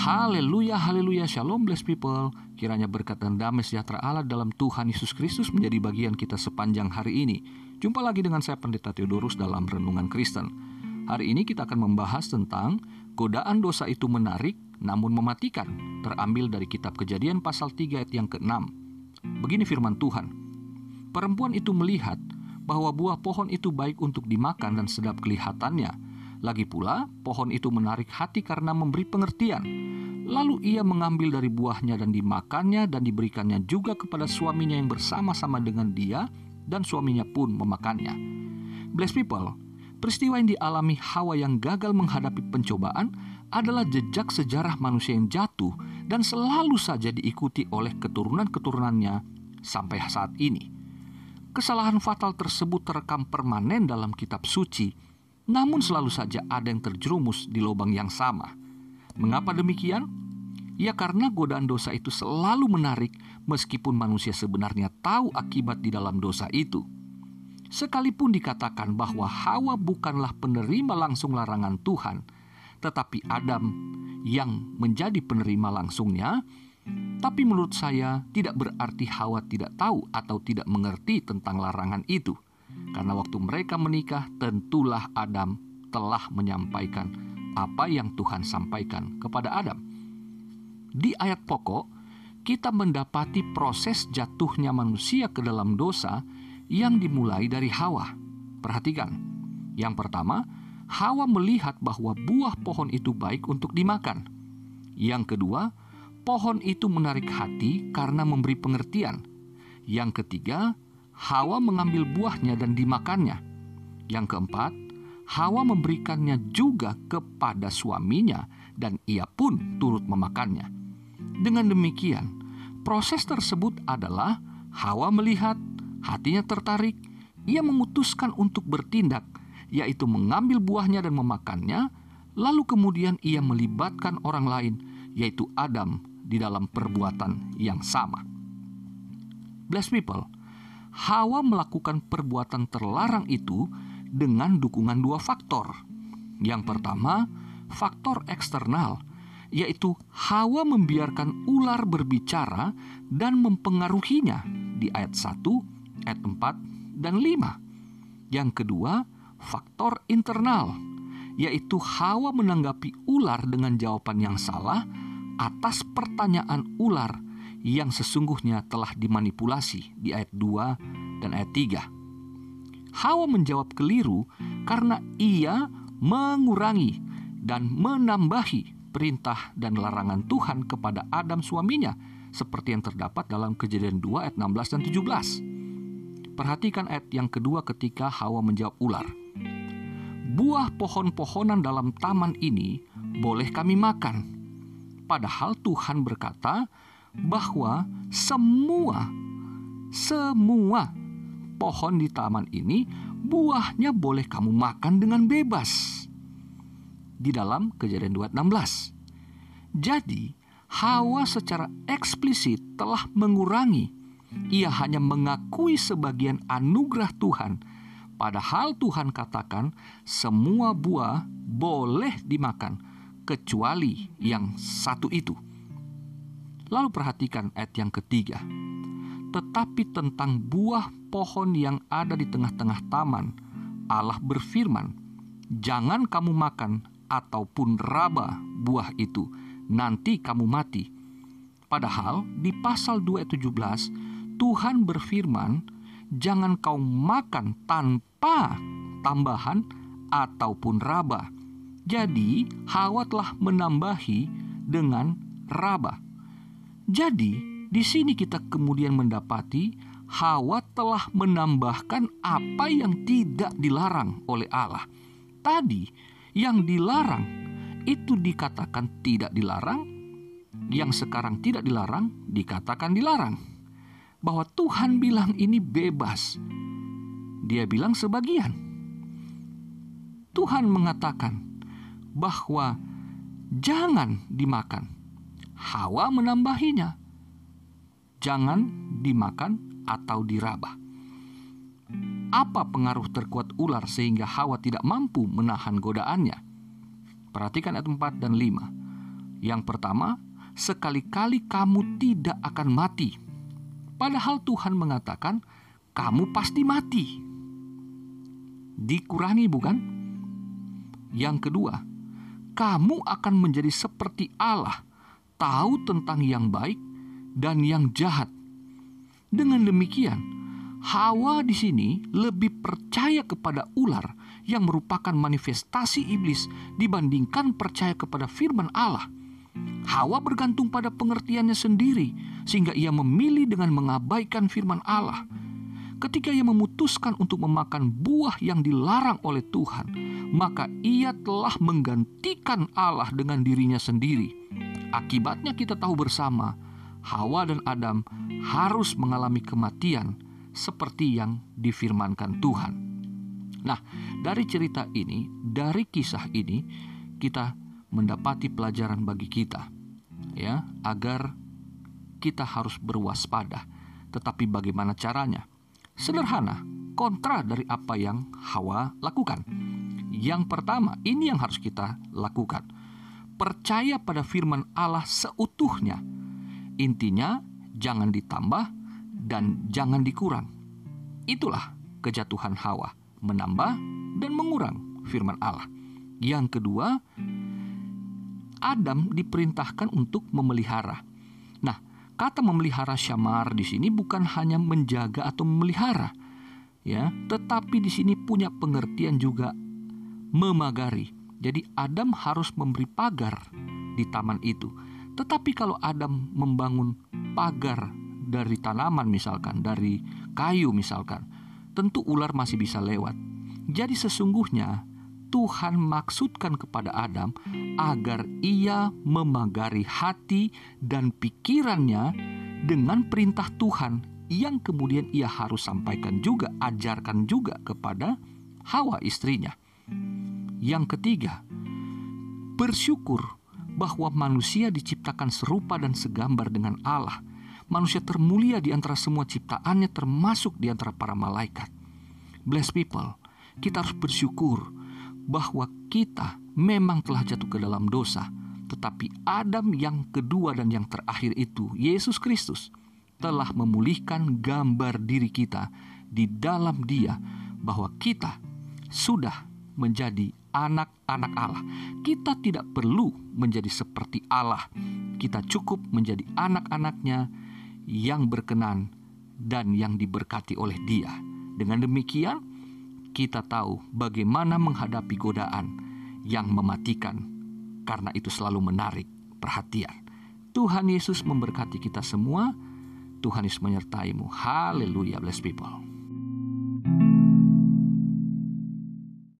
Haleluya, haleluya, shalom blessed people. Kiranya berkat dan damai sejahtera Allah dalam Tuhan Yesus Kristus menjadi bagian kita sepanjang hari ini. Jumpa lagi dengan saya Pendeta Theodorus dalam Renungan Kristen. Hari ini kita akan membahas tentang godaan dosa itu menarik namun mematikan. Terambil dari kitab Kejadian pasal 3 ayat yang ke-6. Begini firman Tuhan. Perempuan itu melihat bahwa buah pohon itu baik untuk dimakan dan sedap kelihatannya, lagi pula, pohon itu menarik hati karena memberi pengertian. Lalu ia mengambil dari buahnya dan dimakannya dan diberikannya juga kepada suaminya yang bersama-sama dengan dia dan suaminya pun memakannya. Bless people, peristiwa yang dialami Hawa yang gagal menghadapi pencobaan adalah jejak sejarah manusia yang jatuh dan selalu saja diikuti oleh keturunan-keturunannya sampai saat ini. Kesalahan fatal tersebut terekam permanen dalam kitab suci namun selalu saja ada yang terjerumus di lubang yang sama. Mengapa demikian? Ya karena godaan dosa itu selalu menarik meskipun manusia sebenarnya tahu akibat di dalam dosa itu. Sekalipun dikatakan bahwa Hawa bukanlah penerima langsung larangan Tuhan, tetapi Adam yang menjadi penerima langsungnya, tapi menurut saya tidak berarti Hawa tidak tahu atau tidak mengerti tentang larangan itu. Karena waktu mereka menikah, tentulah Adam telah menyampaikan apa yang Tuhan sampaikan kepada Adam. Di ayat pokok, kita mendapati proses jatuhnya manusia ke dalam dosa yang dimulai dari Hawa. Perhatikan, yang pertama, Hawa melihat bahwa buah pohon itu baik untuk dimakan. Yang kedua, pohon itu menarik hati karena memberi pengertian. Yang ketiga, Hawa mengambil buahnya dan dimakannya. Yang keempat, Hawa memberikannya juga kepada suaminya, dan ia pun turut memakannya. Dengan demikian, proses tersebut adalah Hawa melihat, hatinya tertarik, ia memutuskan untuk bertindak, yaitu mengambil buahnya dan memakannya, lalu kemudian ia melibatkan orang lain, yaitu Adam, di dalam perbuatan yang sama. Bless people, Hawa melakukan perbuatan terlarang itu dengan dukungan dua faktor. Yang pertama, faktor eksternal, yaitu Hawa membiarkan ular berbicara dan mempengaruhinya di ayat 1, ayat 4, dan 5. Yang kedua, faktor internal, yaitu Hawa menanggapi ular dengan jawaban yang salah atas pertanyaan ular yang sesungguhnya telah dimanipulasi di ayat 2 dan ayat 3. Hawa menjawab keliru karena ia mengurangi dan menambahi perintah dan larangan Tuhan kepada Adam suaminya seperti yang terdapat dalam kejadian 2 ayat 16 dan 17. Perhatikan ayat yang kedua ketika Hawa menjawab ular. Buah pohon-pohonan dalam taman ini boleh kami makan. Padahal Tuhan berkata, bahwa semua semua pohon di taman ini buahnya boleh kamu makan dengan bebas. Di dalam Kejadian 2:16. Jadi, Hawa secara eksplisit telah mengurangi. Ia hanya mengakui sebagian anugerah Tuhan, padahal Tuhan katakan semua buah boleh dimakan kecuali yang satu itu Lalu perhatikan ayat yang ketiga. Tetapi tentang buah pohon yang ada di tengah-tengah taman, Allah berfirman, "Jangan kamu makan ataupun raba buah itu, nanti kamu mati." Padahal di pasal 2 ayat 17, Tuhan berfirman, "Jangan kau makan tanpa tambahan ataupun raba." Jadi, Hawa telah menambahi dengan raba. Jadi, di sini kita kemudian mendapati Hawa telah menambahkan apa yang tidak dilarang oleh Allah. Tadi yang dilarang itu dikatakan tidak dilarang, yang sekarang tidak dilarang dikatakan dilarang. Bahwa Tuhan bilang ini bebas. Dia bilang sebagian. Tuhan mengatakan bahwa jangan dimakan Hawa menambahinya. Jangan dimakan atau diraba. Apa pengaruh terkuat ular sehingga Hawa tidak mampu menahan godaannya? Perhatikan ayat 4 dan 5. Yang pertama, sekali-kali kamu tidak akan mati. Padahal Tuhan mengatakan, kamu pasti mati. Dikurangi bukan? Yang kedua, kamu akan menjadi seperti Allah, tahu tentang yang baik dan yang jahat. Dengan demikian, Hawa di sini lebih percaya kepada ular yang merupakan manifestasi iblis dibandingkan percaya kepada firman Allah. Hawa bergantung pada pengertiannya sendiri, sehingga ia memilih dengan mengabaikan firman Allah. Ketika ia memutuskan untuk memakan buah yang dilarang oleh Tuhan, maka ia telah menggantikan Allah dengan dirinya sendiri. Akibatnya, kita tahu bersama Hawa dan Adam harus mengalami kematian seperti yang difirmankan Tuhan. Nah, dari cerita ini, dari kisah ini, kita mendapati pelajaran bagi kita, ya, agar kita harus berwaspada. Tetapi bagaimana caranya? Sederhana, kontra dari apa yang Hawa lakukan. Yang pertama, ini yang harus kita lakukan. Percaya pada firman Allah seutuhnya. Intinya, jangan ditambah dan jangan dikurang. Itulah kejatuhan Hawa, menambah dan mengurang firman Allah. Yang kedua, Adam diperintahkan untuk memelihara. Nah, kata memelihara syamar di sini bukan hanya menjaga atau memelihara, ya, tetapi di sini punya pengertian juga memagari. Jadi Adam harus memberi pagar di taman itu. Tetapi kalau Adam membangun pagar dari tanaman misalkan, dari kayu misalkan, tentu ular masih bisa lewat. Jadi sesungguhnya Tuhan maksudkan kepada Adam agar ia memagari hati dan pikirannya dengan perintah Tuhan yang kemudian ia harus sampaikan juga, ajarkan juga kepada Hawa istrinya. Yang ketiga, bersyukur bahwa manusia diciptakan serupa dan segambar dengan Allah. Manusia termulia di antara semua ciptaannya termasuk di antara para malaikat. Bless people, kita harus bersyukur bahwa kita memang telah jatuh ke dalam dosa, tetapi Adam yang kedua dan yang terakhir itu, Yesus Kristus, telah memulihkan gambar diri kita di dalam Dia, bahwa kita sudah menjadi anak-anak Allah. Kita tidak perlu menjadi seperti Allah, kita cukup menjadi anak-anaknya yang berkenan dan yang diberkati oleh Dia. Dengan demikian, kita tahu bagaimana menghadapi godaan yang mematikan, karena itu selalu menarik perhatian. Tuhan Yesus memberkati kita semua. Tuhan Yesus menyertaimu. Haleluya, bless people.